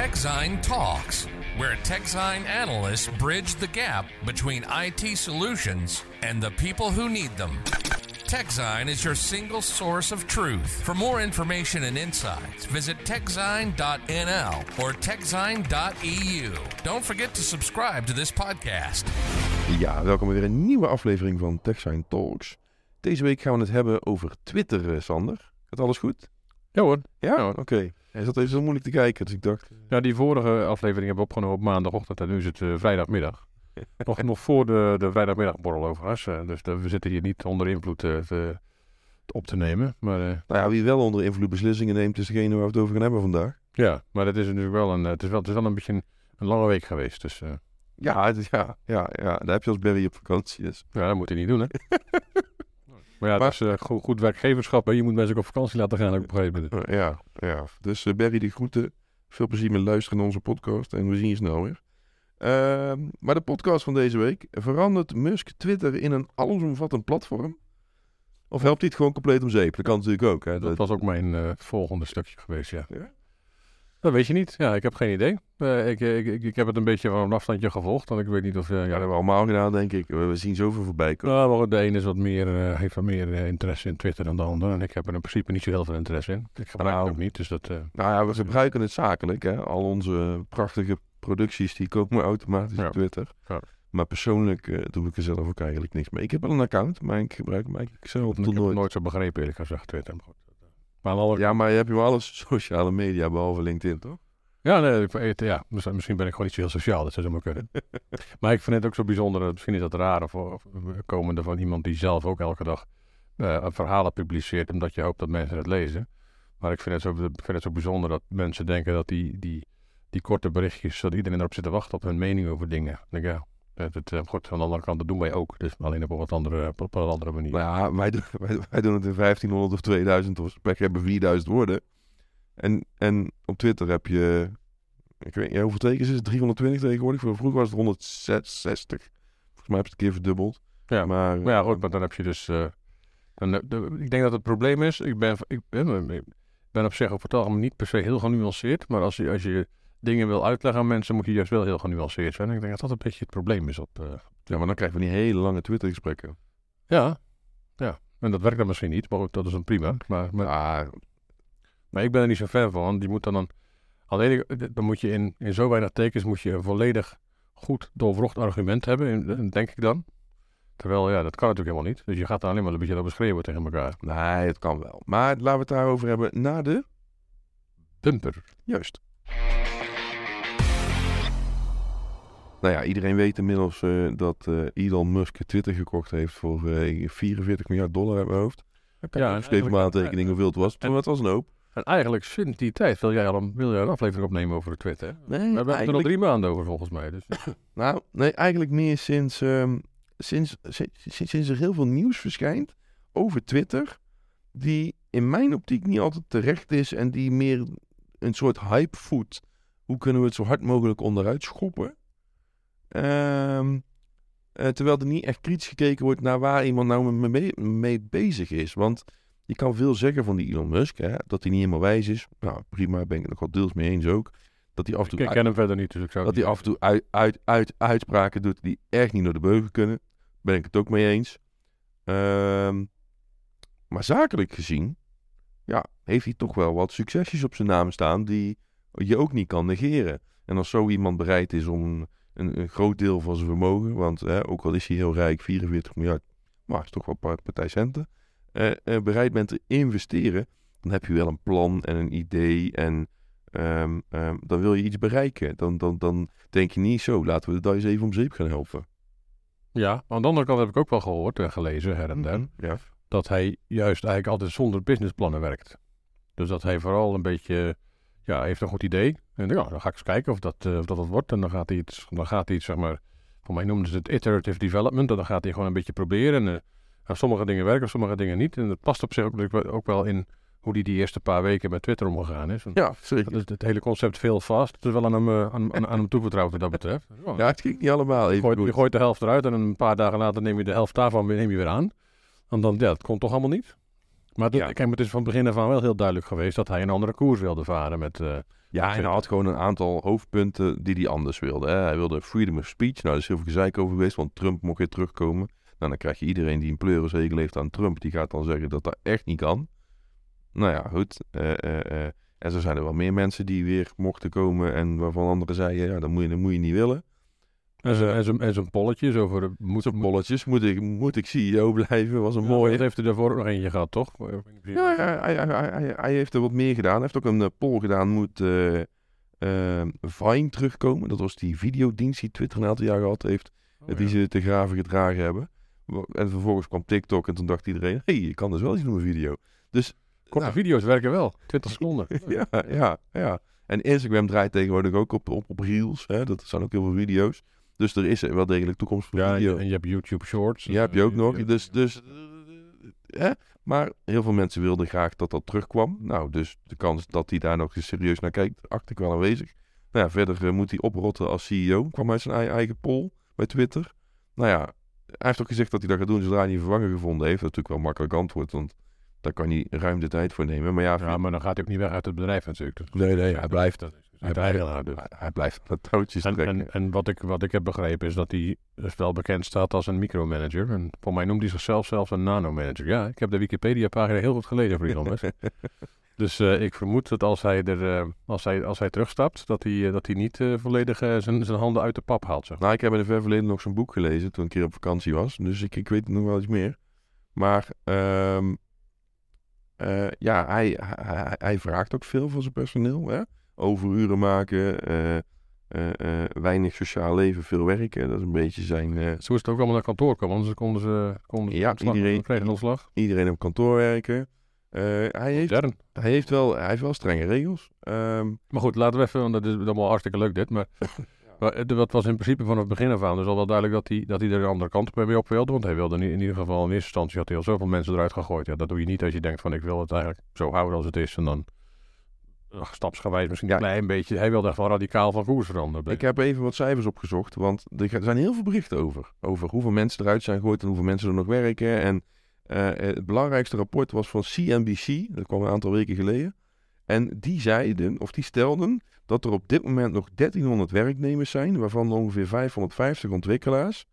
TechZine Talks, where TechZine analysts bridge the gap between IT solutions and the people who need them. TechZine is your single source of truth. For more information and insights, visit techzine.nl or techzine.eu. Don't forget to subscribe to this podcast. Ja, welkom weer een nieuwe aflevering van TechSign Talks. Deze week gaan we het hebben over Twitter, eh, Sander. Gaat alles goed? Ja hoor. Ja? Ja. Oké. Hij zat even zo moeilijk te kijken, dus ik dacht... Ja, die vorige aflevering hebben we opgenomen op maandagochtend en nu is het eh, vrijdagmiddag. nog, nog voor de, de vrijdagmiddagborrel overigens. eh, dus de- we zitten hier niet onder invloed eh, te, op te nemen. Maar, eh, Nou ja, wie wel onder invloed beslissingen neemt, is degene waar we het over gaan hebben vandaag. ja, maar het is natuurlijk wel een, eh, het is wel, het is wel een beetje een, een lange week geweest. Dus eh, Ja, het is- ja, ja, ja, daar heb je als Barry op vakantie. Dus. ja, dat moet hij niet doen hè. maar ja, Maar- het is eh, goed, goed werkgeverschap. Hè. Je moet mensen ook op vakantie laten gaan op een gegeven moment. Eh, ja, ja. Dus eh, Barry, de groeten. Veel plezier met luisteren naar onze podcast en we zien je snel weer. Ehm, maar de podcast van deze week. Verandert Musk Twitter in een allesomvattend platform? Of helpt hij het gewoon compleet om zeep? Dat kan natuurlijk ook. Hè? Dat was ook mijn volgende stukje geweest, ja. Ja? Dat weet je niet. Ja, ik heb geen idee. Eh, ik, ik, ik, ik heb het een beetje van een afstandje gevolgd. Want ik weet niet of... eh, Ja, dat hebben we allemaal gedaan, denk ik. We, zien zoveel voorbij komen. Nou, maar de ene is wat meer, eh, heeft wat meer eh, interesse in Twitter dan de ander. En ik heb er in principe niet zo heel veel interesse in. Ik gebruik Nou. het ook niet, dus dat... eh, Nou ja, we gebruiken het zakelijk. Hè? Al onze prachtige producties die komen automatisch Ja. op Twitter. Ja. Maar persoonlijk eh, doe ik er zelf ook eigenlijk niks mee. Ik heb wel een account, maar ik gebruik hem eigenlijk zelf ik nooit. nooit zo begrepen, eerlijk gezegd, Twitter. Maar, goed, dat, eh. Maar Ja, maar je hebt wel alle sociale media behalve LinkedIn, toch? ja, nee, ik- ja, misschien misschien ben ik gewoon niet zo heel sociaal, dat zou zomaar kunnen. maar ik vind het ook zo bijzonder, dat- misschien is dat raar, of, of komende van iemand die zelf ook elke dag eh, verhalen publiceert, omdat je hoopt dat mensen het lezen. Maar ik vind het zo, vind het zo bijzonder dat mensen denken dat die, die, die korte berichtjes, dat iedereen erop zit te wachten op hun mening over dingen. Ik denk, ja, het, het, eh, goed, aan de andere kant, dat doen wij ook. Dus alleen op een wat andere, op een andere manier. Nou ja, wij, doen- wij, wij doen het in 1500 of 2000 of pech hebben 4000 woorden. En, en op Twitter heb je, ik weet niet, hoeveel tekens is het? 320 tegenwoordig? Vroeger was het 160. Volgens mij heb je het een keer verdubbeld. Ja, Maar, Maar ja, goed, maar dan heb je dus. eh, dan, eh, de- ik denk dat het probleem is. Ik ben, ik ben, ik ben op zich over het algemeen niet per se heel genuanceerd. Maar als je, als je dingen wil uitleggen aan mensen, moet je juist wel heel genuanceerd zijn. En ik denk dat dat een beetje het probleem is. Op, eh, ja, maar dan krijgen we die hele lange Twitter-gesprekken. ja, ja. En dat werkt dan misschien niet, maar dat is een prima. Maar, maar, maar ik ben er niet zo fan van. Want die moet dan, dan alleen dan moet je in, in zo weinig tekens moet je een volledig goed doorvrocht argument hebben, in- denk ik dan. Terwijl, ja, dat kan natuurlijk helemaal niet. Dus je gaat dan alleen maar een beetje lopen schreeuwen tegen elkaar. nee, het kan wel. Maar laten we het daarover hebben na de... Bumper. Juist. Nou ja, iedereen weet inmiddels eh, dat eh, Elon Musk Twitter gekocht heeft voor eh, 44 miljard dollar uit mijn hoofd. Ja, Ja, schreef mijn eigenlijk- aantekening hoeveel het was. Maar het was een hoop. En eigenlijk sinds die tijd wil jij al een, wil jij een aflevering opnemen over de Twitter. hè? Nee, We hebben er al drie maanden over volgens mij. Dus. nou, nee, eigenlijk meer sinds, ehm, sinds, sinds, sinds, sinds er heel veel nieuws verschijnt over Twitter. Die in mijn optiek niet altijd terecht is en die meer een soort hype voedt. Hoe kunnen we het zo hard mogelijk onderuit schoppen? Ehm, eh, terwijl er niet echt kritisch gekeken wordt naar waar iemand nou mee, mee bezig is. Want je kan veel zeggen van die Elon Musk, hè, dat hij niet helemaal wijs is. Nou, prima, ben ik het nog wel deels mee eens ook. Dat hij af en toe, Ik ken hem verder niet, dus ik zou dat hij af en toe uit, uit, uit, uitspraken doet die echt niet door de beugel kunnen. Ben ik het ook mee eens. Ehm, maar zakelijk gezien, ja, heeft hij toch wel wat succesjes op zijn naam staan die je ook niet kan negeren. En als zo iemand bereid is om een, een groot deel van zijn vermogen, want hè, ook al is hij heel rijk, 44 miljard, maar is toch wel een partij centen, eh, eh, bereid bent te investeren, dan heb je wel een plan en een idee en ehm, ehm, dan wil je iets bereiken. Dan, dan, dan denk je niet zo, laten we de eens even om zeep gaan helpen. Ja, maar aan de andere kant heb ik ook wel gehoord en gelezen her en der, Ja. dat hij juist eigenlijk altijd zonder businessplannen werkt. Dus dat hij vooral een beetje, ja, heeft een goed idee. En ja, dan ga ik eens kijken of dat, eh, of dat wordt. En dan gaat hij iets, dan gaat hij iets, zeg maar, voor mij noemden ze het iterative development. En dan gaat hij gewoon een beetje proberen. En eh, sommige dingen werken, sommige dingen niet. En dat past op zich ook, ook wel in hoe hij die eerste paar weken met Twitter omgegaan is. Ja, zeker. Dat is het hele concept veel vast. Het is wel aan hem, eh, aan, aan, aan hem toevertrouwd wat dat betreft. Ja. Ja, het ging niet allemaal je, gooit, goed. je gooit de helft eruit en een paar dagen later neem je de helft daarvan weer, neem je weer aan. En dan, ja, dat komt toch allemaal niet? Maar, dat- Ja. kijk, maar het is van begin af aan wel heel duidelijk geweest dat hij een andere koers wilde varen met... Ja, en hij had gewoon een aantal hoofdpunten die hij anders wilde. Hè. Hij wilde freedom of speech. Nou, daar is heel veel gezeik over geweest, want Trump mocht weer terugkomen. Nou, dan krijg je iedereen die een pleurisregel heeft aan Trump, die gaat dan zeggen dat dat echt niet kan. Nou ja, goed. Eh, eh, eh. En zo zijn er wel meer mensen die weer mochten komen en waarvan anderen zeiden, ja, dat moet je, dat moet je niet willen. En en zijn- en zijn polletjes over... de- Moet, Zo'n bolletjes, moet ik, moet ik CEO blijven, was een mooie. Dat heeft hij daarvoor ook nog eentje gehad, toch? Ja, hij, hij, hij, hij, hij heeft er wat meer gedaan. Hij heeft ook een eh, poll gedaan. Moet eh, eh, Vine terugkomen? Dat was die videodienst die Twitter een aantal jaar gehad heeft. Oh, die ja. ze te graven gedragen hebben. En vervolgens kwam TikTok en toen dacht iedereen... Hé, hey, je kan dus wel iets doen met video. Dus Korte nou, video's werken wel. 20 seconden. ja, ja, ja. En Instagram draait tegenwoordig ook op, op, op reels. Hè? Dat zijn ook heel veel video's. Dus er is wel degelijk toekomst voor Ja, en video. je, en je hebt YouTube Shorts. Ja, heb je ook nog. Ja. Dus, dus, eh, hè? Maar heel veel mensen wilden graag dat dat terugkwam. Nou, dus de kans dat hij daar nog eens serieus naar kijkt, acht ik wel aanwezig. Nou ja, verder eh, moet hij oprotten als CEO. Kwam uit zijn ei- eigen poll bij Twitter. Nou ja, hij heeft ook gezegd dat hij dat gaat doen zodra hij een vervanger gevonden heeft. Dat is natuurlijk wel een makkelijk antwoord, want daar kan hij ruim de tijd voor nemen. Maar ja, Ja, maar dan gaat hij ook niet weg uit het bedrijf natuurlijk. Nee, nee, hij blijft. dat is Hij blijft, dus. hij, blijft aan En, trekken. en, en wat, ik, wat ik heb begrepen is dat hij dus wel bekend staat als een micromanager. En voor mij noemt hij zichzelf zelfs een nanomanager. Ja, ik heb de Wikipedia-pagina heel goed gelezen voor Musk. Dus eh, ik vermoed dat als hij, er, eh, als hij, als hij terugstapt, dat hij, eh, dat hij niet volledig zijn, zijn handen uit de pap haalt. Zeg. Nou, ik heb in het ver verleden nog zijn boek gelezen toen ik een keer op vakantie was. Dus ik, ik weet nog wel iets meer. Maar ehm, eh, ja, hij, hij, hij vraagt ook veel van zijn personeel. Hè? Overuren maken, eh, eh, eh, weinig sociaal leven, veel werken. Dat is een beetje zijn... Zo is het ook allemaal naar kantoor komen, anders konden ze, konden Ja, ontslag, iedereen- kregen een ontslag. iedereen op kantoor werken. Hij, heeft, hij, heeft wel, hij heeft wel strenge regels. Ehm, Maar goed, laten we even, want dat is allemaal hartstikke leuk dit. Maar, maar wat was in principe vanaf het begin af aan dus al wel duidelijk dat hij, dat hij er een andere kant mee op wilde. Want hij wilde in, in ieder geval in eerste instantie had hij al zoveel mensen eruit gegooid. Ja, dat doe je niet als je denkt van ik wil het eigenlijk zo houden als het is. En dan stapsgewijs misschien Ja. een klein beetje. Hij wilde echt wel radicaal van koers veranderen. Ik heb even wat cijfers opgezocht, want er zijn heel veel berichten over. Over hoeveel mensen eruit zijn gegooid en hoeveel mensen er nog werken. En eh, het belangrijkste rapport was van CNBC, dat kwam een aantal weken geleden. En die zeiden, of die stelden, dat er op dit moment nog 1300 werknemers zijn, waarvan ongeveer 550 ontwikkelaars.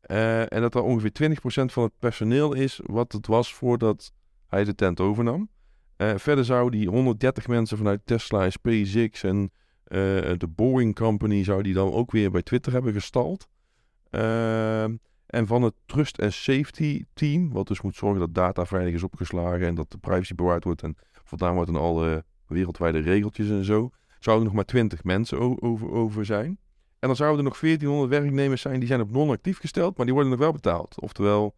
Eh, en dat er ongeveer 20% van het personeel is wat het was voordat hij de tent overnam. Eh, verder zouden die 130 mensen vanuit Tesla SpaceX en eh, de Boeing Company zou die dan ook weer bij Twitter hebben gestald. Ehm, en van het Trust and Safety Team, wat dus moet zorgen dat data veilig is opgeslagen en dat de privacy bewaard wordt en voldaan wordt aan alle wereldwijde regeltjes en zo, zouden er nog maar 20 mensen over, over zijn. En dan zouden er nog 1400 werknemers zijn die zijn op non-actief gesteld, maar die worden nog wel betaald. Oftewel,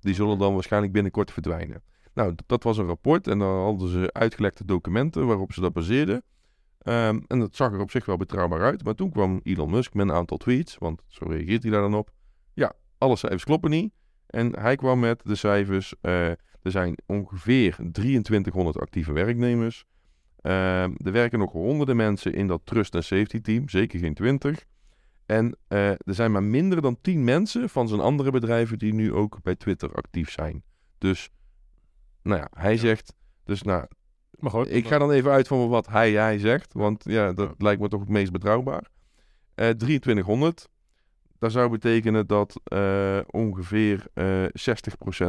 die zullen dan waarschijnlijk binnenkort verdwijnen. Nou, dat was een rapport en dan hadden ze uitgelekte documenten waarop ze dat baseerden. Ehm, en dat zag er op zich wel betrouwbaar uit. Maar toen kwam Elon Musk met een aantal tweets, want zo reageert hij daar dan op. Ja, alle cijfers kloppen niet. En hij kwam met de cijfers. eh, er zijn ongeveer 2300 actieve werknemers. Ehm, er werken nog honderden mensen in dat trust en safety team, zeker geen 20. En eh, er zijn maar minder dan 10 mensen van zijn andere bedrijven die nu ook bij Twitter actief zijn. Dus, nou ja, hij zegt. Dus nou, maar goed, ik ga dan even uit van wat hij, hij zegt, want ja, dat lijkt me toch het meest betrouwbaar. Eh 2300, dat zou betekenen dat eh, ongeveer eh 60%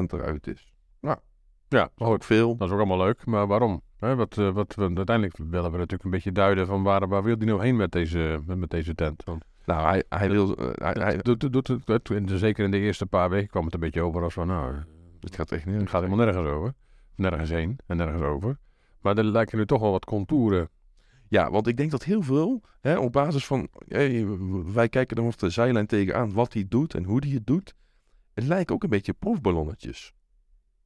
eruit is. ja, maar Ook goed, veel. dat is ook allemaal leuk. Maar waarom? Hè, wat, eh, wat, we- uiteindelijk willen we natuurlijk een beetje duiden van waar, waar wil hij nou heen met deze, met, met deze tent. Want Nou, hij, hij wil. eh, hij, doet, doet, doet, zeker in de eerste paar weken kwam het een beetje over als van nou, het gaat echt niet. Het gaat helemaal nergens over. Nergens heen en nergens over. Maar er lijken nu toch wel wat contouren. Ja, want ik denk dat heel veel, hè, op basis van. hey, wij kijken er op de zijlijn tegenaan wat hij doet en hoe hij het doet. Het lijkt ook een beetje proefballonnetjes.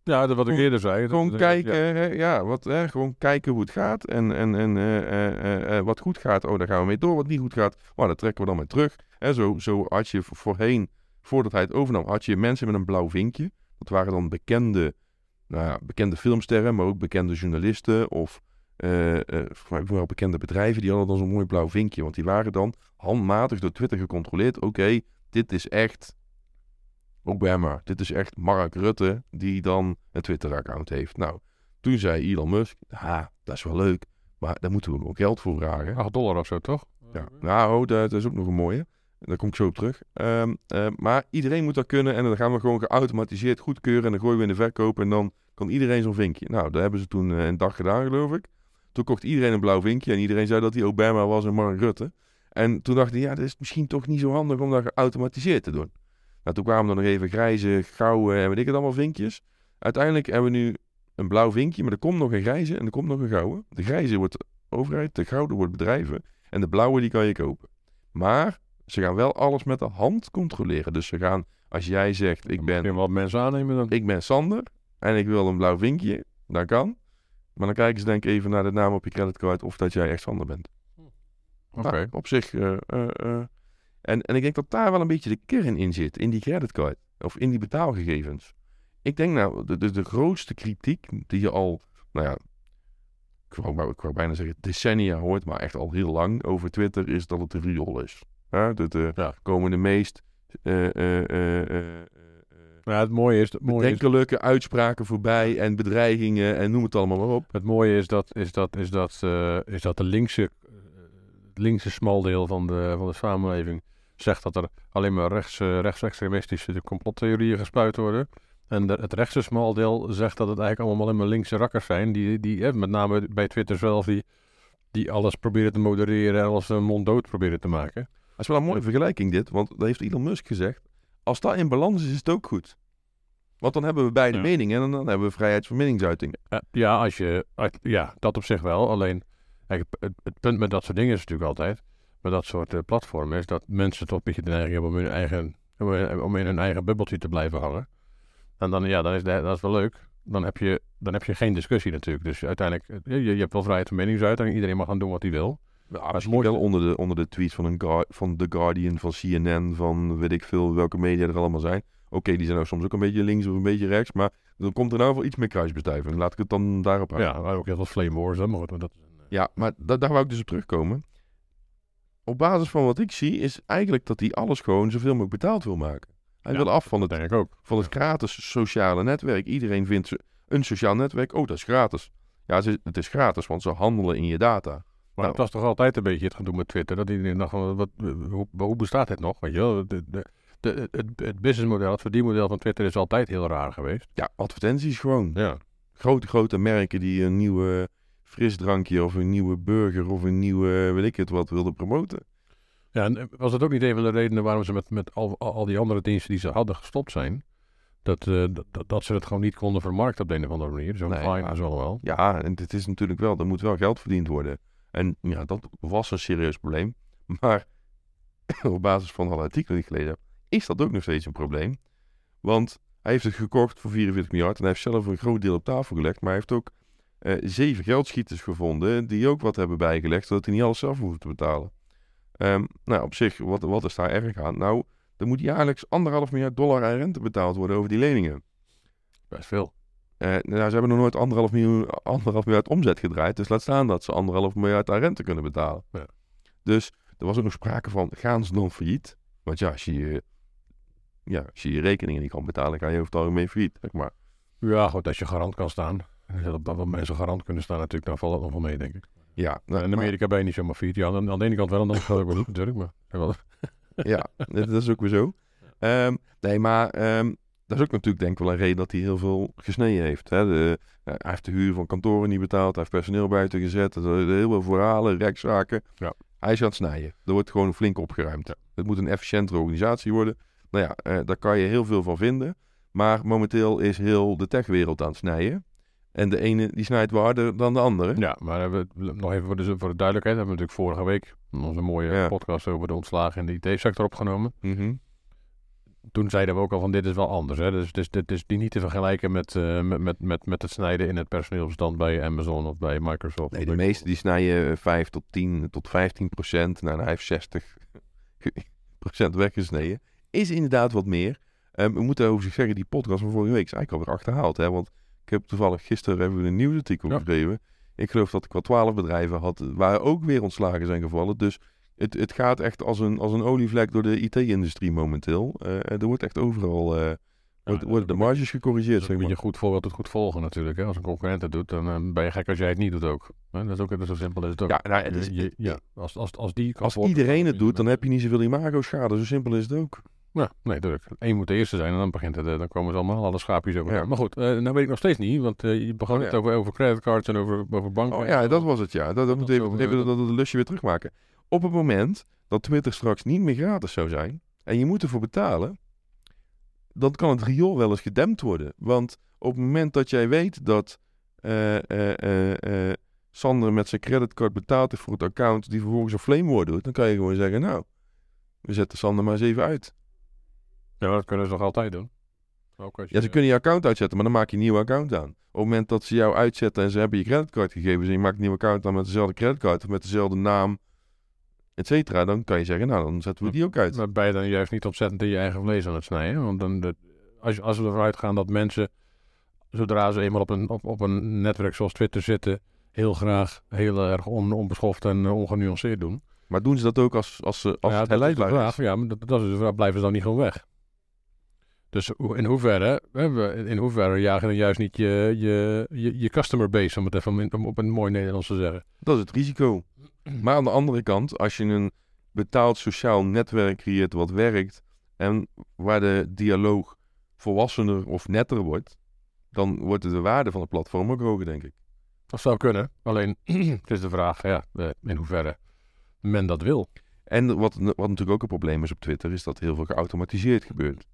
Ja, dat wat ik eerder zei. dat- Gewoon dat- kijken, ja. hè, ja, wat, hè, gewoon kijken hoe het gaat. En, en, en eh, eh, eh, wat goed gaat, oh, daar gaan we mee door. Wat niet goed gaat, oh, daar trekken we dan mee terug. Hè, zo, zo had je vo- voorheen, voordat hij het overnam, had je mensen met een blauw vinkje. Dat waren dan bekende, nou ja, bekende filmsterren, maar ook bekende journalisten of eh, vooral bekende bedrijven. Die hadden dan zo'n mooi blauw vinkje. Want die waren dan handmatig door Twitter gecontroleerd. Oké, dit is echt Obama. Dit is echt Mark Rutte die dan een Twitter-account heeft. Nou, toen zei Elon Musk, ha, dat is wel leuk, maar daar moeten we ook geld voor vragen. 8 dollar of zo, toch? Ja, nou, dat, dat is ook nog een mooie. Daar kom ik zo op terug. Ehm, eh, maar iedereen moet dat kunnen en dan gaan we gewoon geautomatiseerd goedkeuren en dan gooien we in de verkoop en dan kan iedereen zo'n vinkje. Nou, dat hebben ze toen eh, een dag gedaan, geloof ik. Toen kocht iedereen een blauw vinkje en iedereen zei dat hij Obama was en Mark Rutte. En toen dacht hij, ja, dat is misschien toch niet zo handig om dat geautomatiseerd te doen. Nou, toen kwamen er nog even grijze, gouden en weet ik het allemaal vinkjes. Uiteindelijk hebben we nu een blauw vinkje, maar er komt nog een grijze en er komt nog een gouden. De grijze wordt overheid, de gouden wordt bedrijven en de blauwe die kan je kopen. Maar ze gaan wel alles met de hand controleren. Dus ze gaan, als jij zegt, ik ben, wat mensen aannemen dan? ik ben Sander en ik wil een blauw vinkje, dat kan. Maar dan kijken ze denk ik even naar de naam op je creditcard of dat jij echt Sander bent. Oké. Nou, op zich. eh, eh, eh. En, en ik denk dat daar wel een beetje de kern in zit, in die creditcard. Of in die betaalgegevens. Ik denk nou, de, de, de grootste kritiek die je al, nou ja, ik wou, wou- ik wou bijna zeggen decennia hoort, maar echt al heel lang over Twitter, is dat het een riool is. Ja, de, de Ja. komen de meest eh, eh, Ja, het mooie is, het mooie is, uitspraken voorbij en bedreigingen en noem het allemaal maar op. het mooie is dat, is dat, is dat, is dat de linkse, het linkse smaldeel van de, van de samenleving zegt dat er alleen maar rechts, rechtsextremistische complottheorieën gespuit worden. En de, het rechtse smaldeel zegt dat het eigenlijk allemaal alleen maar linkse rakkers zijn. Die, die eh, met name bij Twitter zelf, die, die alles proberen te modereren en alles uh, monddood proberen te maken. Dat is wel een mooie vergelijking dit, want dat heeft Elon Musk gezegd. Als dat in balans is, is het ook goed. Want dan hebben we beide Ja. meningen en dan hebben we vrijheid van meningsuiting. Eh, ja, als je, ja, dat op zich wel. Alleen, het, punt met dat soort dingen is natuurlijk altijd, met dat soort eh, platformen, is dat mensen toch een beetje de neiging hebben om, hun eigen, om in- om in hun eigen bubbeltje te blijven hangen. En dan, ja, dan is dat, dat is wel leuk. Dan heb, je, dan heb je geen discussie natuurlijk. Dus uiteindelijk, eh, je, je hebt wel vrijheid van meningsuiting. Iedereen mag gaan doen wat hij wil. Nou, misschien mooiste- wel onder de, onder de tweets van, een van The Guardian, van CNN, van weet ik veel welke media er allemaal zijn. Oké, die zijn ook soms ook een beetje links of een beetje rechts, maar dan komt er nou wel iets meer kruisbestuiving. Laat ik het dan daarop houden. Ja, maar ook heel veel flame wars. Hè, maar maar dat eh, Ja, maar da- daar wou ik dus op terugkomen. Op basis van wat ik zie, is eigenlijk dat hij alles gewoon zoveel mogelijk betaald wil maken. Hij Ja, wil af van het, denk ik ook. van het gratis sociale netwerk. Iedereen vindt een sociaal netwerk, oh dat is gratis. Ja, het is, het is gratis, want ze handelen in je data. Maar Nou. het was toch altijd een beetje het gedoe met Twitter. Dat iedereen dacht van, wat, hoe, hoe bestaat dit nog? Weet je wel? De, de, de, het, het businessmodel, het verdienmodel van Twitter is altijd heel raar geweest. Ja, advertenties gewoon. Ja. Grote, grote merken die een nieuwe frisdrankje of een nieuwe burger of een nieuwe, weet ik het wat, wilden promoten. ja, en eh, was het ook niet een van de redenen waarom ze met, met al, al, die andere diensten die ze hadden gestopt zijn? Dat, eh, dat, dat- dat ze het gewoon niet konden vermarkten op de een of andere manier. Zo'n Nee, zo wel. Ja, en het is natuurlijk wel, er moet wel geld verdiend worden. En ja, dat was een serieus probleem. Maar op basis van alle artikelen die ik gelezen heb, is dat ook nog steeds een probleem. Want hij heeft het gekocht voor 44 miljard en hij heeft zelf een groot deel op tafel gelegd. Maar hij heeft ook eh, zeven geldschieters gevonden die ook wat hebben bijgelegd, zodat hij niet alles zelf hoeft te betalen. Ehm, nou, op zich, wat, wat is daar erg aan? Nou, er moet jaarlijks anderhalf miljard dollar aan rente betaald worden over die leningen. Best veel. Eh, nou, ze hebben nog nooit anderhalf, miljoen, anderhalf miljard omzet gedraaid. Dus laat staan dat ze anderhalf miljard aan rente kunnen betalen. Ja. Dus er was ook nog sprake van, gaan ze dan failliet? Want ja, als je je, ja, als je, je rekeningen niet kan betalen, ga je over het algemeen failliet. Zeg maar. Ja, goed, als je garant kan staan. Dat, dat wat mensen garant kunnen staan natuurlijk, dan valt het nog wel mee, denk ik. Ja, nou, in maar- Amerika ben je niet zomaar failliet. Ja, aan, aan de ene kant wel, aan de andere kant ook wel natuurlijk. Maar, ja, dat dat is ook weer zo. Ehm, nee, maar ehm, dat is ook natuurlijk denk ik wel een reden dat hij heel veel gesneden heeft. Hè? De, hij heeft de huur van kantoren niet betaald. Hij heeft personeel buiten gezet. Er heel veel verhalen, rechtszaken. Ja. Hij is aan het snijden. Er wordt gewoon flink opgeruimd. Het moet een efficiëntere organisatie worden. Nou ja, eh, daar kan je heel veel van vinden. Maar momenteel is heel de techwereld aan het snijden. En de ene die snijdt wel harder dan de andere. Ja, maar hebben we, nog even voor de, voor de duidelijkheid. Hebben we natuurlijk vorige week onze mooie Ja. podcast over de ontslagen in de IT-sector opgenomen. Mhm. Toen zeiden we ook al van dit is wel anders. Hè? Dus, dus dit is die niet te vergelijken met, eh, met, met, met, het snijden in het personeelsbestand bij Amazon of bij Microsoft. Nee, de meeste die snijden 5 tot 10 tot 15 procent. Nou, hij heeft 60 procent weggesneden. Is inderdaad wat meer. Ehm, we moeten over zich zeggen, die podcast van vorige week is eigenlijk alweer achterhaald. Hè? Want ik heb toevallig gisteren hebben we een nieuwsartikel Ja. geschreven. Ik geloof dat ik wel 12 bedrijven had waar ook weer ontslagen zijn gevallen. Dus het, het gaat echt als een, als een olievlek door de IT-industrie momenteel. Eh, er wordt echt overal, eh, wordt, worden de marges gecorrigeerd, zeg een maar. beetje goed voorbeeld het goed volgen natuurlijk. Hè? Als een concurrent het doet, dan eh, ben je gek als jij het niet doet ook. Dat is ook dat is zo simpel is het ook. Ja, nou, het Je- is- je- ja. Als, als, als, die Als iedereen het doet, dan heb je niet zoveel imago-schade. Zo simpel is het ook. Ja, nee, natuurlijk. Eén moet de eerste zijn en dan begint het, dan komen ze allemaal alle schaapjes over. Ja. Maar goed, nou weet ik nog steeds niet, want je begon Oh, het ja. over, over creditcards en over, over banken. Oh ja, dat was het, ja. Dat, dat Dat moet even, even dat, dat lusje weer terugmaken. Op het moment dat Twitter straks niet meer gratis zou zijn en je moet ervoor betalen, dan kan het riool wel eens gedempt worden. Want op het moment dat jij weet dat eh, Sander met zijn creditcard betaalt heeft voor het account die vervolgens een flame war doet, dan kan je gewoon zeggen, nou, we zetten Sander maar eens even uit. Ja, maar dat kunnen ze nog altijd doen. Ook als je, Ja, ze kunnen je account uitzetten, maar dan maak je een nieuw account aan. Op het moment dat ze jou uitzetten en ze hebben je creditcardgegevens en je maakt een nieuw account aan met dezelfde creditcard of met dezelfde naam, et cetera, dan kan je zeggen, nou, dan zetten we die ook uit. Maar je dan juist niet ontzettend in je eigen vlees aan het snijden? Want dan, de, als, als we ervan uitgaan dat mensen, zodra ze eenmaal op een, op, op een netwerk zoals Twitter zitten, heel graag heel erg on, onbeschoft en eh, ongenuanceerd doen. Maar doen ze dat ook als, als, ze, als ja, het is vraag. Ja, maar dat, dat is de vraag. Blijven ze dan niet gewoon weg? Dus in hoeverre, in hoeverre jagen dan juist niet je, je, je, je customer base, om het even op een mooi Nederlands te zeggen. Dat is het risico. Maar aan de andere kant, als je een betaald sociaal netwerk creëert wat werkt en waar de dialoog volwassener of netter wordt, dan wordt de waarde van het platform ook hoger, denk ik. Dat zou kunnen. Alleen, het is de vraag, ja, eh, in hoeverre men dat wil. En wat, wat natuurlijk ook een probleem is op Twitter, is dat heel veel geautomatiseerd gebeurt.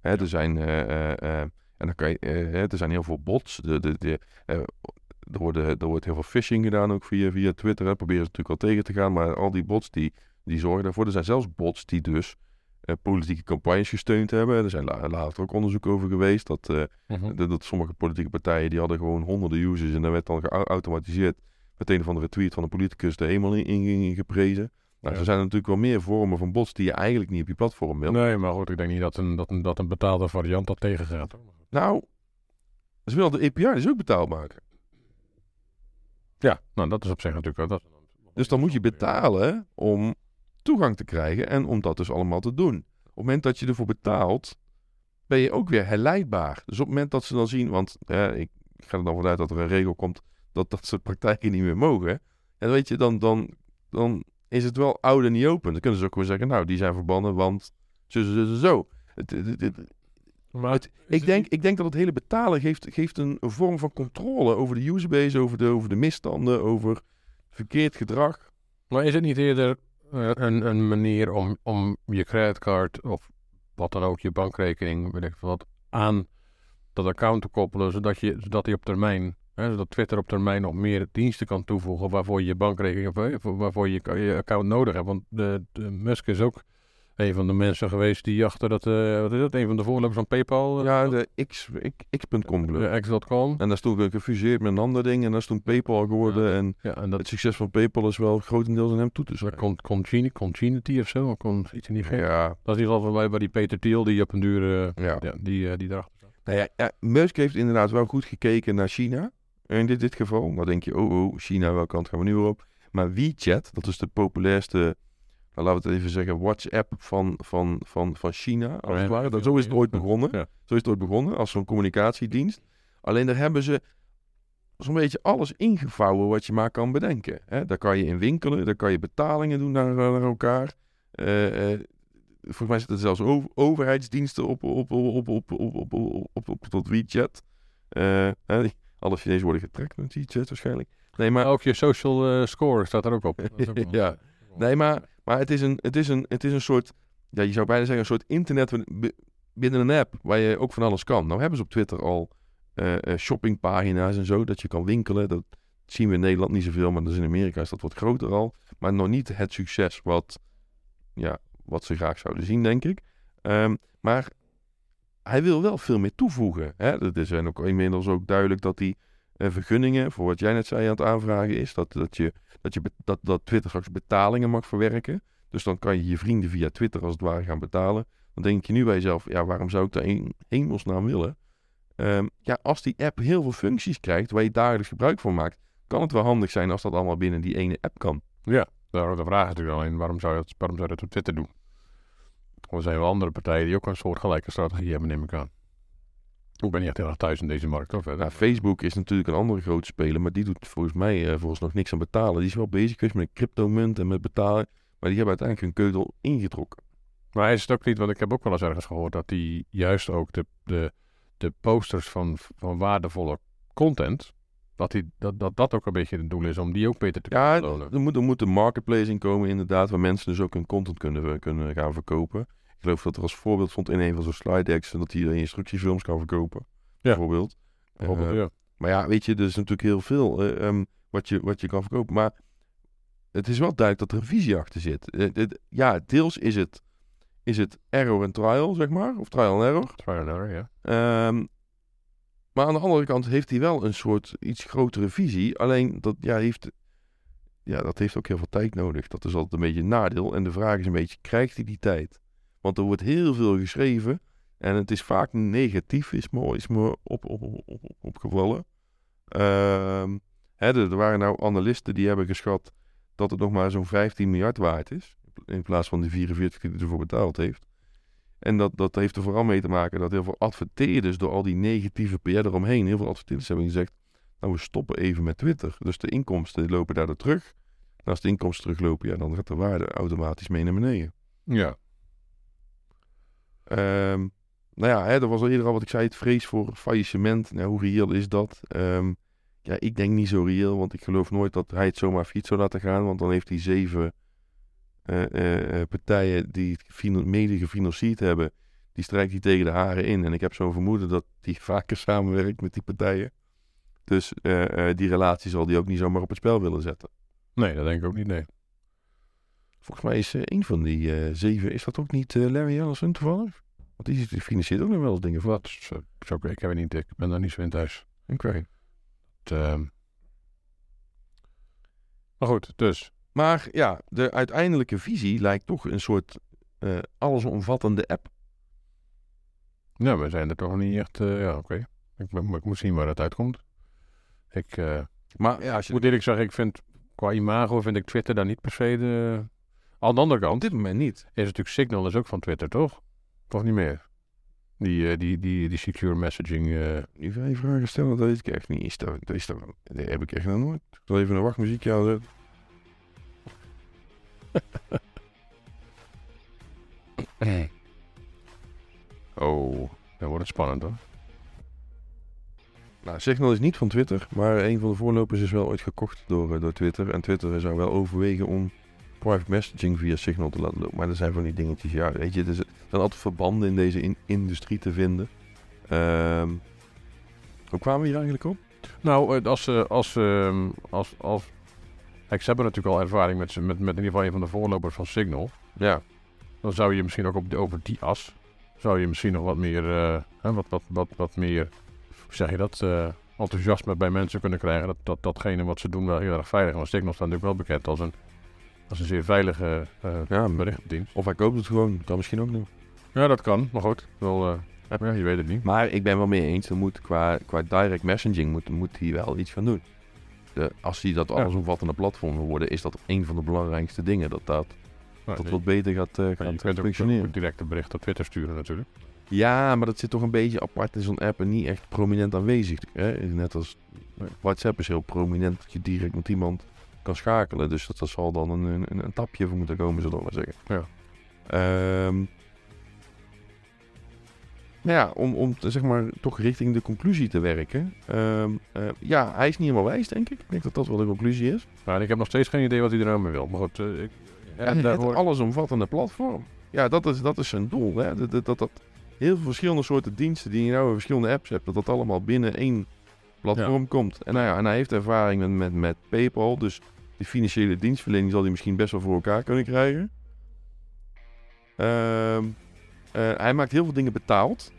Hè, er zijn, eh, eh, en dan kan je, er zijn heel veel bots. De, de, de, er, worden, er wordt heel veel phishing gedaan ook via, via Twitter. Hè. Proberen ze natuurlijk al tegen te gaan, maar al die bots die, die zorgen daarvoor. Er zijn zelfs bots die dus eh, politieke campagnes gesteund hebben. Er zijn la- later ook onderzoek over geweest dat, eh, dat, dat sommige politieke partijen die hadden gewoon honderden users en daar werd dan geautomatiseerd met een of andere tweet van een politicus de hemel in, in, in geprezen. Nou, Ja. er zijn natuurlijk wel meer vormen van bots die je eigenlijk niet op je platform wil. Nee, maar goed, ik denk niet dat een, dat een, dat een betaalde variant dat tegengaat. Nou, ze willen de API dus ook betaald maken. Ja, nou dat is op zich natuurlijk wel. Dat, Dus dan moet je betalen om toegang te krijgen en om dat dus allemaal te doen. Op het moment dat je ervoor betaalt, ben je ook weer herleidbaar. Dus op het moment dat ze dan zien, want ik ga er dan vanuit dat er een regel komt dat dat soort praktijken niet meer mogen. En weet je, dan, dan, dan is het wel oud en niet open. Dan kunnen ze ook weer zeggen, nou, die zijn verbannen, want zo, zo, zo, zo. Het, het- het- het- maar het- ik, denk, ik denk dat het hele betalen geeft, geeft een, een vorm van controle over de userbase, over de, over de misstanden, over verkeerd gedrag. Maar is het niet eerder eh, een, een manier om, om je creditcard of wat dan ook, je bankrekening, weet ik veel wat, aan dat account te koppelen, zodat, je, zodat die op termijn, hè, zodat Twitter op termijn nog meer diensten kan toevoegen waarvoor je je bankrekening, of, waarvoor je je account nodig hebt. Want de, de Musk is ook een van de mensen geweest die achter dat, eh, wat is dat, een van de voorlopers van PayPal, eh, Ja, de X, X, X.com X.com. En daar stond ook gefuseerd met een ander ding en dat is toen PayPal geworden. En Ja, en dat, het succes van PayPal is wel grotendeels aan hem toe te dat schrijven. kon Conchini- Confinity of zo, of kon iets in die geest. Ja, Dat is in ieder geval bij, die Peter Thiel die op een duur, eh, ja. ja, die, die erachter staat. Nou ja, ja, Musk heeft inderdaad wel goed gekeken naar China. In dit, dit geval. Dan denk je, oh, oh, China, welke kant gaan we nu weer op? Maar WeChat, dat is de populairste, nou, laten we het even zeggen, WhatsApp van, van, van, van China, als ware. Dat, zo is het ooit begonnen. Zo is het ooit begonnen, als zo'n communicatiedienst. Alleen daar hebben ze zo'n beetje alles ingevouwen wat je maar kan bedenken. Hè? Daar kan je in winkelen, daar kan je betalingen doen naar, eh, naar elkaar. Eh, eh, volgens mij zitten er zelfs overheidsdiensten op, op, op, op, op, op, op, tot WeChat. Uh, alle Chinezen worden getrekt met WeChat waarschijnlijk. Nee, maar... Ook je social score staat daar ook op. Dat is ook ja. Nee, maar maar het, is een, het, is een, het is een soort, ja, je zou bijna zeggen, een soort internet binnen een app waar je ook van alles kan. Nou hebben ze op Twitter al eh, eh, shoppingpagina's en zo, dat je kan winkelen. Dat zien we in Nederland niet zoveel, maar in Amerika is dat wat groter al. Maar nog niet het succes wat, ja, wat ze graag zouden zien, denk ik. Ehm, maar hij wil wel veel meer toevoegen. Hè? Het is ook inmiddels ook duidelijk dat eh, vergunningen, voor wat jij net zei aan het aanvragen is, dat, dat, je, dat, je, dat, dat Twitter straks betalingen mag verwerken. Dus dan kan je je vrienden via Twitter als het ware gaan betalen. Dan denk je nu bij jezelf, ja, waarom zou ik daar in hemelsnaam willen? Ehm, ja, als die app heel veel functies krijgt waar je dagelijks gebruik van maakt, kan het wel handig zijn als dat allemaal binnen die ene app kan. Ja, De, de vraag natuurlijk alleen, waarom zou je dat, waarom zou je dat op Twitter doen? Er zijn wel andere partijen die ook een soort gelijke strategie hebben, neem ik aan. Ik ben niet echt heel erg thuis in deze markt, of. Ja, Facebook is natuurlijk een andere grote speler, maar die doet volgens mij eh volgens nog niks aan betalen. Die is wel bezig geweest met een cryptomunt en met betalen, maar die hebben uiteindelijk hun keutel ingetrokken. Maar is het ook niet, want ik heb ook wel eens ergens gehoord dat die juist ook de, de, de posters van, van waardevolle content, dat, die, dat, dat dat ook een beetje het doel is om die ook beter te Ja, kunnen er moet, er moet een marketplace in komen inderdaad, waar mensen dus ook hun content kunnen, kunnen gaan verkopen. Ik geloof dat er als voorbeeld stond in een van zo'n slide decks dat hij instructiefilms kan verkopen. Bijvoorbeeld. Bijvoorbeeld, Eh, ja. Maar ja, weet je, er is natuurlijk heel veel eh, ehm, wat, je, wat je kan verkopen. Maar het is wel duidelijk dat er een visie achter zit. Eh, dit- ja, deels is het, is het error en trial, zeg maar. Of trial en error. Trial error, ja. Ehm, maar aan de andere kant heeft hij wel een soort iets grotere visie. Alleen dat, ja, heeft, ja, dat heeft ook heel veel tijd nodig. Dat is altijd een beetje een nadeel. En de vraag is een beetje, krijgt hij die tijd? Want er wordt heel veel geschreven. En het is vaak negatief, is me, is me op, op, op, op, op- opgevallen. Ehm, hè, er, er waren nou analisten die hebben geschat dat het nog maar zo'n 15 miljard waard is. In plaats van die 44 die hij ervoor betaald heeft. En dat, dat heeft er vooral mee te maken dat heel veel adverteerders door al die negatieve PR eromheen, heel veel adverteerders hebben gezegd, nou we stoppen even met Twitter. Dus de inkomsten lopen daardoor terug. En als de inkomsten teruglopen, ja, dan gaat de waarde automatisch mee naar beneden. Ja, Ehm, nou ja, hè, dat was al eerder al wat ik zei, het vrees voor faillissement. Nou, hoe reëel is dat? Ehm, ja, ik denk niet zo reëel, want ik geloof nooit dat hij het zomaar fiets zou laten gaan. Want dan heeft hij zeven eh, eh, eh, partijen die het mede gefinancierd hebben, die strijkt hij tegen de haren in. En ik heb zo'n vermoeden dat hij vaker samenwerkt met die partijen. Dus die relatie zal hij ook niet zomaar op het spel willen zetten. nee, dat denk ik ook niet, nee. Volgens mij is eh, een van die eh, zeven, is dat ook niet eh, Larry Ellison toevallig? Want die, die financiert ook nog wel eens dingen voor. Wat? Zo, zo, ik heb het niet, ik ben daar niet zo in thuis. Oké. Het, ehm, Maar goed, dus. Maar ja, de uiteindelijke visie lijkt toch een soort eh, allesomvattende app. Ja, we zijn er toch niet echt... ja, oké. Ik, ik moet zien waar het uitkomt. Ik Maar ja, als je moet eerlijk zeggen, ik vind qua imago vind ik Twitter daar niet per se de... Aan de andere op kant dit moment niet. is natuurlijk Signal is ook van Twitter, toch? Toch niet meer? Die, eh, die, die, die secure messaging... Nu ga je vragen stellen, dat weet ik echt niet. Is dat, is dat, dat heb ik echt nog nooit. Ik zal even een wachtmuziekje aanzetten. oh, dan wordt het spannend hoor. Nou, Signal is niet van Twitter, maar een van de voorlopers is wel ooit gekocht door, eh, door Twitter. En Twitter zou wel overwegen om private messaging via Signal te laten lopen. Maar er zijn van die dingetjes, ja, weet je, er zijn altijd verbanden in deze in- industrie te vinden. Ehm, hoe kwamen we hier eigenlijk op? Nou, eh, als, ze als, ehm, als, als... Kijk, ze hebben natuurlijk al ervaring met, ze- met, met in ieder geval een van de voorlopers van Signal. Ja, Dan zou je misschien ook op de, over die as... zou je misschien nog wat meer... eh, hè, wat, wat, wat, wat meer... Hoe zeg je dat? eh, enthousiasme bij mensen kunnen krijgen. Dat, dat datgene wat ze doen wel heel erg veilig is. Want Signal staat natuurlijk wel bekend als een, als een zeer veilige eh ja berichtendienst. of hij koopt het gewoon, kan misschien ook nog. Ja, dat kan. Maar goed, wel, eh, ja, je weet het niet. Maar ik ben wel mee eens, er moet qua, qua direct messaging moet, moet hij wel iets gaan doen. De, als hij dat Ja. allesomvattende platform wil worden, is dat een van de belangrijkste dingen. Dat dat, Nou, dat wat beter gaat, maar gaat je kunt functioneren. ook direct een bericht op Twitter sturen natuurlijk. Ja, maar dat zit toch een beetje apart in zo'n app en niet echt prominent aanwezig. Hè? Net als WhatsApp is heel prominent dat je direct met iemand kan schakelen. Dus dat, dat zal dan een, een, een tapje voor moeten komen, zullen we maar zeggen. Ja. Ehm, nou ja, om, om zeg maar toch richting de conclusie te werken. Ehm, eh, ja, hij is niet helemaal wijs, denk ik. Ik denk dat dat wel de conclusie is. Maar ik heb nog steeds geen idee wat hij er nou mee wil. Maar goed, eh, ik, Ja, en het daarvoor... allesomvattende platform. Ja, dat is, dat is zijn doel. Hè? Dat, dat, dat, dat heel veel verschillende soorten diensten die je nou in verschillende apps hebt, dat dat allemaal binnen één platform komt. En, nou ja, en hij heeft ervaring met, met, met PayPal, dus die financiële dienstverlening zal hij misschien best wel voor elkaar kunnen krijgen. Ehm, eh, hij maakt heel veel dingen betaald,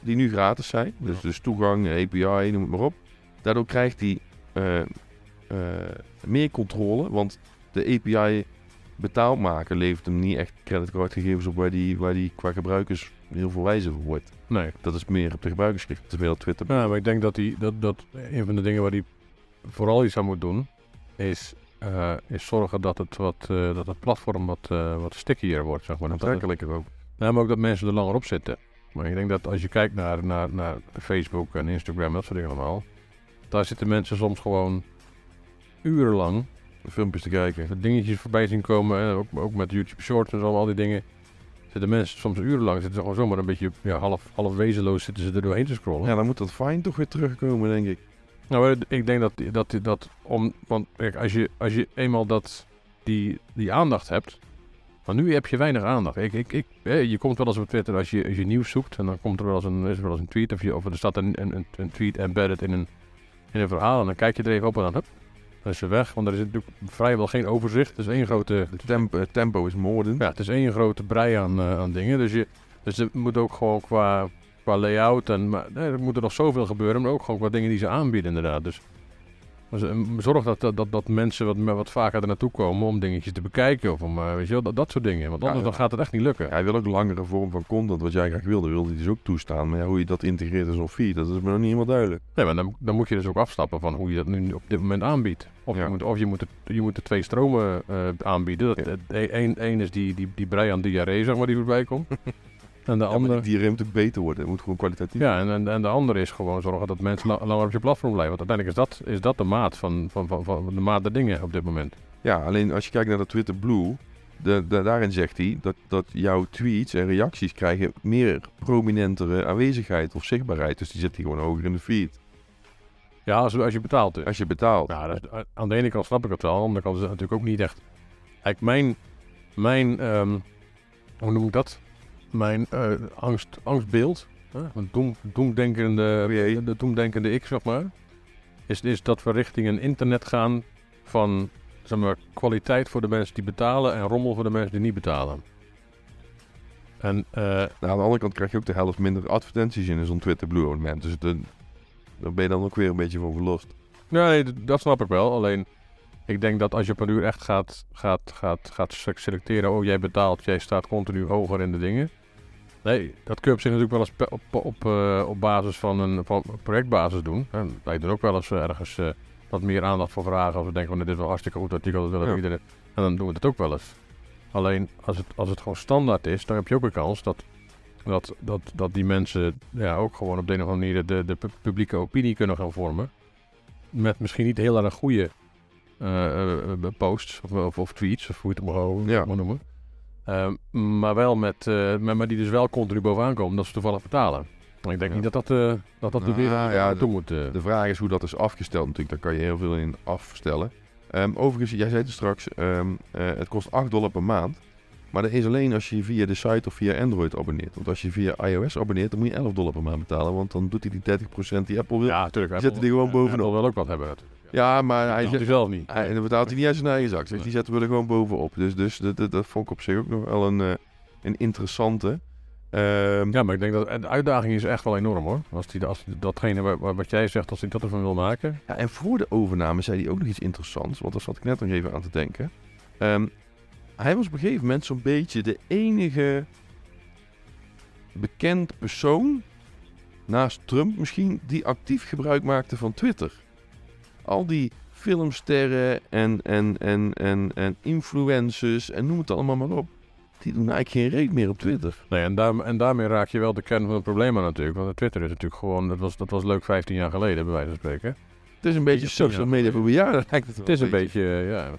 die nu gratis zijn. Dus, Ja. dus toegang, API, noem het maar op. Daardoor krijgt hij eh, eh, meer controle, want de API betaald maken levert hem niet echt creditcardgegevens op waar die, waar die qua gebruikers heel veel wijzer voor wordt. Nee. Dat is meer op de gebruikersgericht. Dat is meer op Twitter. Ja, maar ik denk dat, hij, dat, dat een van de dingen waar hij vooral iets aan moet doen, is eh, is zorgen dat het, wat, eh, dat het platform wat, eh, wat stickier wordt, zeg maar. Aantrekkelijker ook. ja, maar ook dat mensen er langer op zitten. Maar ik denk dat als je kijkt naar, naar, naar Facebook en Instagram en dat soort dingen allemaal, daar zitten mensen soms gewoon urenlang Filmpjes te kijken. dingetjes voorbij zien komen. En ook, ook met YouTube Shorts en zo, al die dingen. Zitten mensen soms urenlang, zitten ze gewoon zomaar een beetje ja, half, half wezenloos zitten ze er doorheen te scrollen. Ja, dan moet dat fijn toch weer terugkomen, denk ik. Nou, ik denk dat, dat, dat om, want kijk, als je, als je eenmaal dat, die, die aandacht hebt, maar nu heb je weinig aandacht. Ik, ik, ik, je komt wel eens op Twitter als je, als je nieuws zoekt en dan komt er wel eens een, is er wel eens een tweet of, je, of er staat een, een, een tweet embedded in een, in een verhaal en dan kijk je er even op en dan, hup, dan is ze weg. Want er is natuurlijk vrijwel geen overzicht. Het is één grote, tempo, het tempo is moordend. ja, het is één grote brei aan, eh, aan dingen. Dus, je, dus er moet ook gewoon qua, qua layout en maar, nee, er moet er nog zoveel gebeuren, maar ook gewoon qua dingen die ze aanbieden inderdaad. Dus, dus eh, zorg dat, dat, dat, dat mensen wat, wat vaker er naartoe komen om dingetjes te bekijken of om, eh, weet je wel, dat, dat soort dingen. Want anders ja. dan gaat het echt niet lukken. Hij wil ook langere vorm van content, wat jij graag wilde, wilde hij dus ook toestaan. Maar ja, hoe je dat integreert in zo'n feed, dat is me nog niet helemaal duidelijk. Nee, maar dan, dan moet je dus ook afstappen van hoe je dat nu op dit moment aanbiedt. Of, Ja. je, moet, of je, moet je moet de twee stromen eh, aanbieden. Dat. Eén één is die, die, die brei aan diarree, zeg maar, die voorbij komt. en de Ja, andere... die, ruimte beter worden, het moet gewoon kwalitatief. Ja, en, en, en de andere is gewoon zorgen dat mensen la- langer op je platform blijven. Want uiteindelijk is dat, is dat de maat van, van, van, van de maat der dingen op dit moment. Ja, alleen als je kijkt naar de Twitter Blue, de, de- daarin zegt hij dat, dat jouw tweets en reacties krijgen meer prominentere aanwezigheid of zichtbaarheid. Dus die zit hier gewoon hoger in de feed. Ja, als, als je betaalt dus. Als je betaalt. Ja, dat is- aan de ene kant snap ik het wel, aan de andere kant is het natuurlijk ook niet echt. Kijk, mijn, mijn ehm, hoe noem ik dat? Mijn eh, angst, angstbeeld, hè? een doem, doemdenkende, de doemdenkende ik, zeg maar, is, is dat we richting een internet gaan van zeg maar, kwaliteit voor de mensen die betalen en rommel voor de mensen die niet betalen. En eh, Nou, aan de andere kant krijg je ook de helft minder advertenties in zo'n Twitter Blue abonnement. Dus de, daar ben je dan ook weer een beetje van verlost. Nee, dat snap ik wel. Alleen, ik denk dat als je een uur echt gaat, gaat, gaat, gaat se- selecteren... oh, jij betaalt, jij staat continu hoger in de dingen. Nee, dat kun je op zich natuurlijk wel eens op, op, eh, op basis van een van projectbasis doen. Hè. Wij doen ook wel eens eh, ergens eh, wat meer aandacht voor vragen... als we denken, van, dit is wel hartstikke goed artikel, dat willen Ja. iedereen. En dan doen we het ook wel eens. Alleen, als het, als het gewoon standaard is, dan heb je ook een kans dat... Dat, dat, dat die mensen ja, ook gewoon op de een of andere manier de, de pu- publieke opinie kunnen gaan vormen met misschien niet heel erg goede eh, posts of, of, of tweets, of hoe je het het Ja. maar noemen. Ehm, maar wel met, eh, maar, maar die dus wel continu bovenaan komen, dat ze toevallig betalen. Maar ik denk Ja. niet dat dat, eh, dat, dat de Nou, wereld ja, ja, de- naartoe moet. eh. De vraag is hoe dat is afgesteld natuurlijk. Daar kan je heel veel in afstellen. Ehm, overigens, jij zei het straks, eh, het kost 8 dollar per maand. Maar dat is alleen als je via de site of via Android abonneert. Want als je via iOS abonneert, dan moet je 11 dollar per maand betalen. Want dan doet hij die 30% die Apple wil. Ja, ja, natuurlijk. die zetten die gewoon bovenop. Apple wil ook wat hebben natuurlijk. Maar hij, zegt zelf niet. hij, dan betaalt hij niet uit zijn eigen zak. Dus Nee. die zetten we er gewoon bovenop. Dus, dus dat, dat, dat vond ik op zich ook nog wel een, eh, een interessante. Ehm, Ja, maar ik denk dat de uitdaging is echt wel enorm hoor. Als die, als die datgene wa- wa- wat jij zegt, als hij dat ervan wil maken. Ja, en voor de overname zei hij ook nog iets interessants, want daar zat ik net nog even aan te denken. Ehm, hij was op een gegeven moment zo'n beetje de enige bekend persoon, naast Trump misschien, die actief gebruik maakte van Twitter. Al die filmsterren en, en, en, en, en influencers en noem het allemaal maar op. Die doen eigenlijk geen reet meer op Twitter. Nee, en, daar, en daarmee raak je wel de kern van het probleem aan natuurlijk. Want Twitter is natuurlijk gewoon, dat was, dat was leuk 15 jaar geleden bij wijze van spreken. Het is een beetje social media voor bejaarden. lijkt het wel Het is een beetje, ja,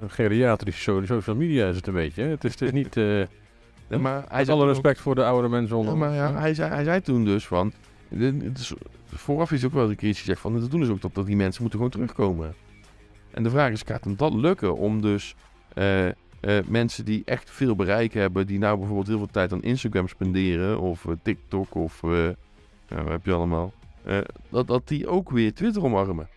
een geriatrische so- social media is het een beetje. Het is, het is niet, Nee, maar hij alle ook- respect voor de oude mensen onder Ja, maar ja, hij, zei, hij zei toen dus van... het is- vooraf is ook wel een keer iets gezegd van... Dat doen dus ook dat, dat die mensen moeten gewoon terugkomen. En de vraag is, gaat hem dat lukken om dus... eh, eh, mensen die echt veel bereik hebben... die nou bijvoorbeeld heel veel tijd aan Instagram spenderen... of eh, TikTok of... ja, wat heb je allemaal... dat, dat die ook weer Twitter omarmen.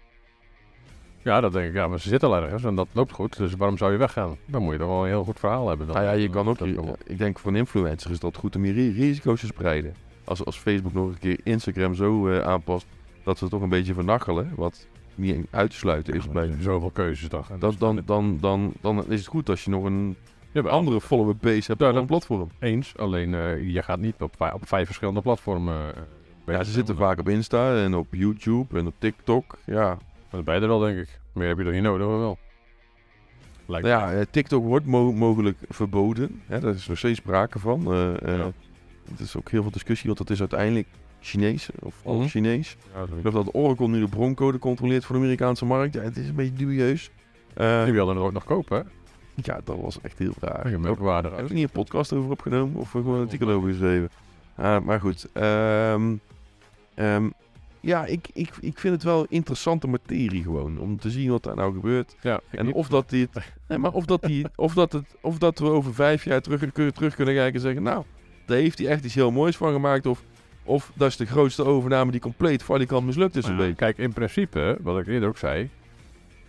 Ja, dat denk ik. Ja, maar ze zitten al ergens en dat loopt goed. Dus waarom zou je weggaan? Dan moet je toch wel een heel goed verhaal hebben. Dan. Nou ja, je kan ook... Je- ik denk voor een influencer is dat goed om je ri- risico's te spreiden. Als, als Facebook nog een keer Instagram zo eh, aanpast... dat ze toch een beetje vernachelen... wat niet uit te sluiten is Ja, bij... Zoveel keuzes toch. En Dan, dan, dan, dan, dan is het goed als je nog een Ja, maar andere follower base hebt Ja, op dat- een platform. eens. Alleen eh, je gaat niet op, op vijf verschillende platformen. bezig Ja, ze zitten vaak op Insta en op YouTube en op TikTok. Ja, Dat je er wel, denk ik. Meer heb je er niet nodig, wel? lijkt Nou ja, TikTok wordt mo- mogelijk verboden. Hè, daar is nog steeds sprake van. Ja. Het is ook heel veel discussie, want dat is uiteindelijk Chinees of half Mhm. Chinees. Ja, Ik geloof dat Oracle nu de broncode controleert voor de Amerikaanse markt. Ja, het is een beetje dubieus. Eh, Die wilden het ook nog kopen, hè? ja, dat was echt heel raar. Melkwaarde Hebben we niet een podcast over opgenomen of gewoon een artikel over geschreven? Ah, maar goed. ehm, ehm, ja, ik, ik, ik vind het wel interessante materie gewoon. Om te zien wat daar nou gebeurt. Ja, ik En of dat, die, nee, maar of, dat die, of, dat het, of dat we over vijf jaar terug, terug kunnen kijken en zeggen... Nou, daar heeft hij echt iets heel moois van gemaakt. Of, of dat is de grootste overname die compleet valikant mislukt is een Ja, beetje. Kijk, in principe, wat ik eerder ook zei,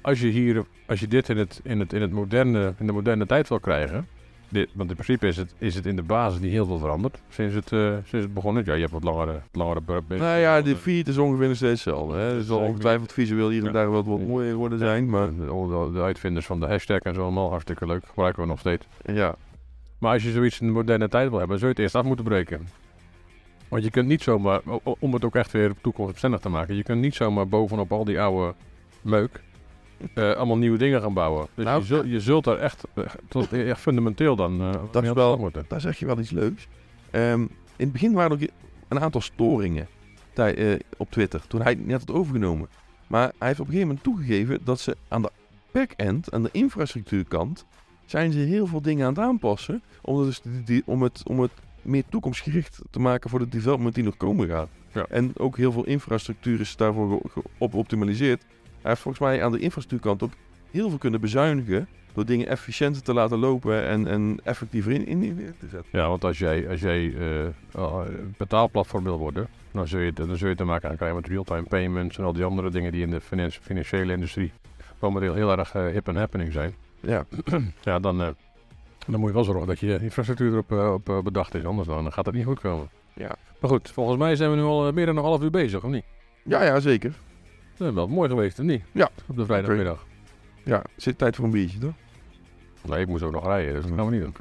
als je hier, als je dit in, het, in, het, in, het moderne, in de moderne tijd wil krijgen, dit, want in principe is het, is het in de basis niet heel veel veranderd sinds het, eh, sinds het begonnen. Ja, je hebt wat langere, langere burp. Nou ja, de feed is ongeveer nog steeds hetzelfde. Hè. Het zal ongetwijfeld visueel hier en daar wat, wat mooier geworden zijn. Maar De, de, de uitvinders van de hashtag en zo allemaal, hartstikke leuk, gebruiken we nog steeds. ja, Maar als je zoiets in de moderne tijd wil hebben, zul je het eerst af moeten breken. Want je kunt niet zomaar, om het ook echt weer toekomstbestendig te maken, je kunt niet zomaar bovenop al die oude meuk eh, allemaal nieuwe dingen gaan bouwen. Dus Nou, je, zult, je zult daar echt, eh, tot, echt fundamenteel dan mee aan de wel- daar zeg je wel iets leuks. Ehm, in het begin waren er ook een aantal storingen tij- op Twitter. Toen hij het net had overgenomen. Maar hij heeft op een gegeven moment toegegeven dat ze aan de back-end, aan de infrastructuurkant, zijn ze heel veel dingen aan het aanpassen. Om, het, dus om, het, om het meer toekomstgericht te maken voor de development die nog komen gaat. Ja. En ook heel veel infrastructuur is daarvoor op geoptimaliseerd. Hij heeft volgens mij aan de infrastructuurkant ook heel veel kunnen bezuinigen. Door dingen efficiënter te laten lopen en, en effectiever in, in te zetten. Ja, want als jij, als jij eh, eh, betaalplatform wil worden, dan zul, je, dan zul je te maken aan krijgen met real-time payments en al die andere dingen die in de finan- financiële industrie momenteel heel erg eh, hip en happening zijn. Ja, Ja, dan, eh, dan moet je wel zorgen dat je infrastructuur erop eh, op, eh, bedacht is, anders dan gaat het niet goed komen. Ja. Maar goed, volgens mij zijn we nu al meer dan een half uur bezig, of niet? ja, ja zeker. Dat is wel mooi geweest, of niet? Ja. Op de vrijdagmiddag. Ja, zit tijd voor een biertje, toch? Nee, ik moest ook nog rijden, dus dat gaan we niet doen.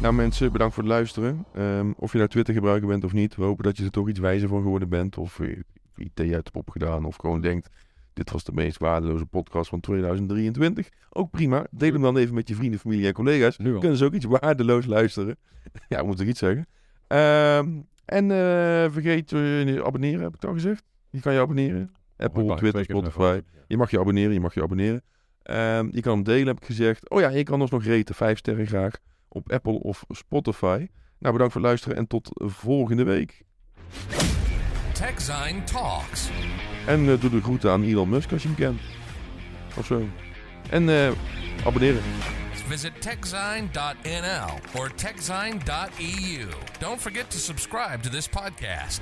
Nou mensen, bedankt voor het luisteren. Ehm, of je nou Twitter gebruiker bent of niet, we hopen dat je er toch iets wijzer van geworden bent. Of je IT uit hebt opgedaan of gewoon denkt, dit was de meest waardeloze podcast van 2023. Ook prima, deel hem dan even met je vrienden, familie en collega's. Nu al. Kunnen ze ook iets waardeloos luisteren. ja, moet ik iets zeggen. Ehm, en eh, vergeet je abonneren, heb ik het al gezegd? Je kan je abonneren. Apple, Oh, Twitter, Spotify. Je mag je abonneren, je mag je abonneren. Ehm, je kan hem delen, heb ik gezegd. Oh ja, je kan ons nog reten, vijf sterren graag, op Apple of Spotify. Nou, bedankt voor het luisteren en tot volgende week. TechZine Talks. En eh, doe de groeten aan Elon Musk als je hem kent. Of zo. En eh, abonneren. Visit techzine.nl or techzine.eu. Don't forget to subscribe to this podcast.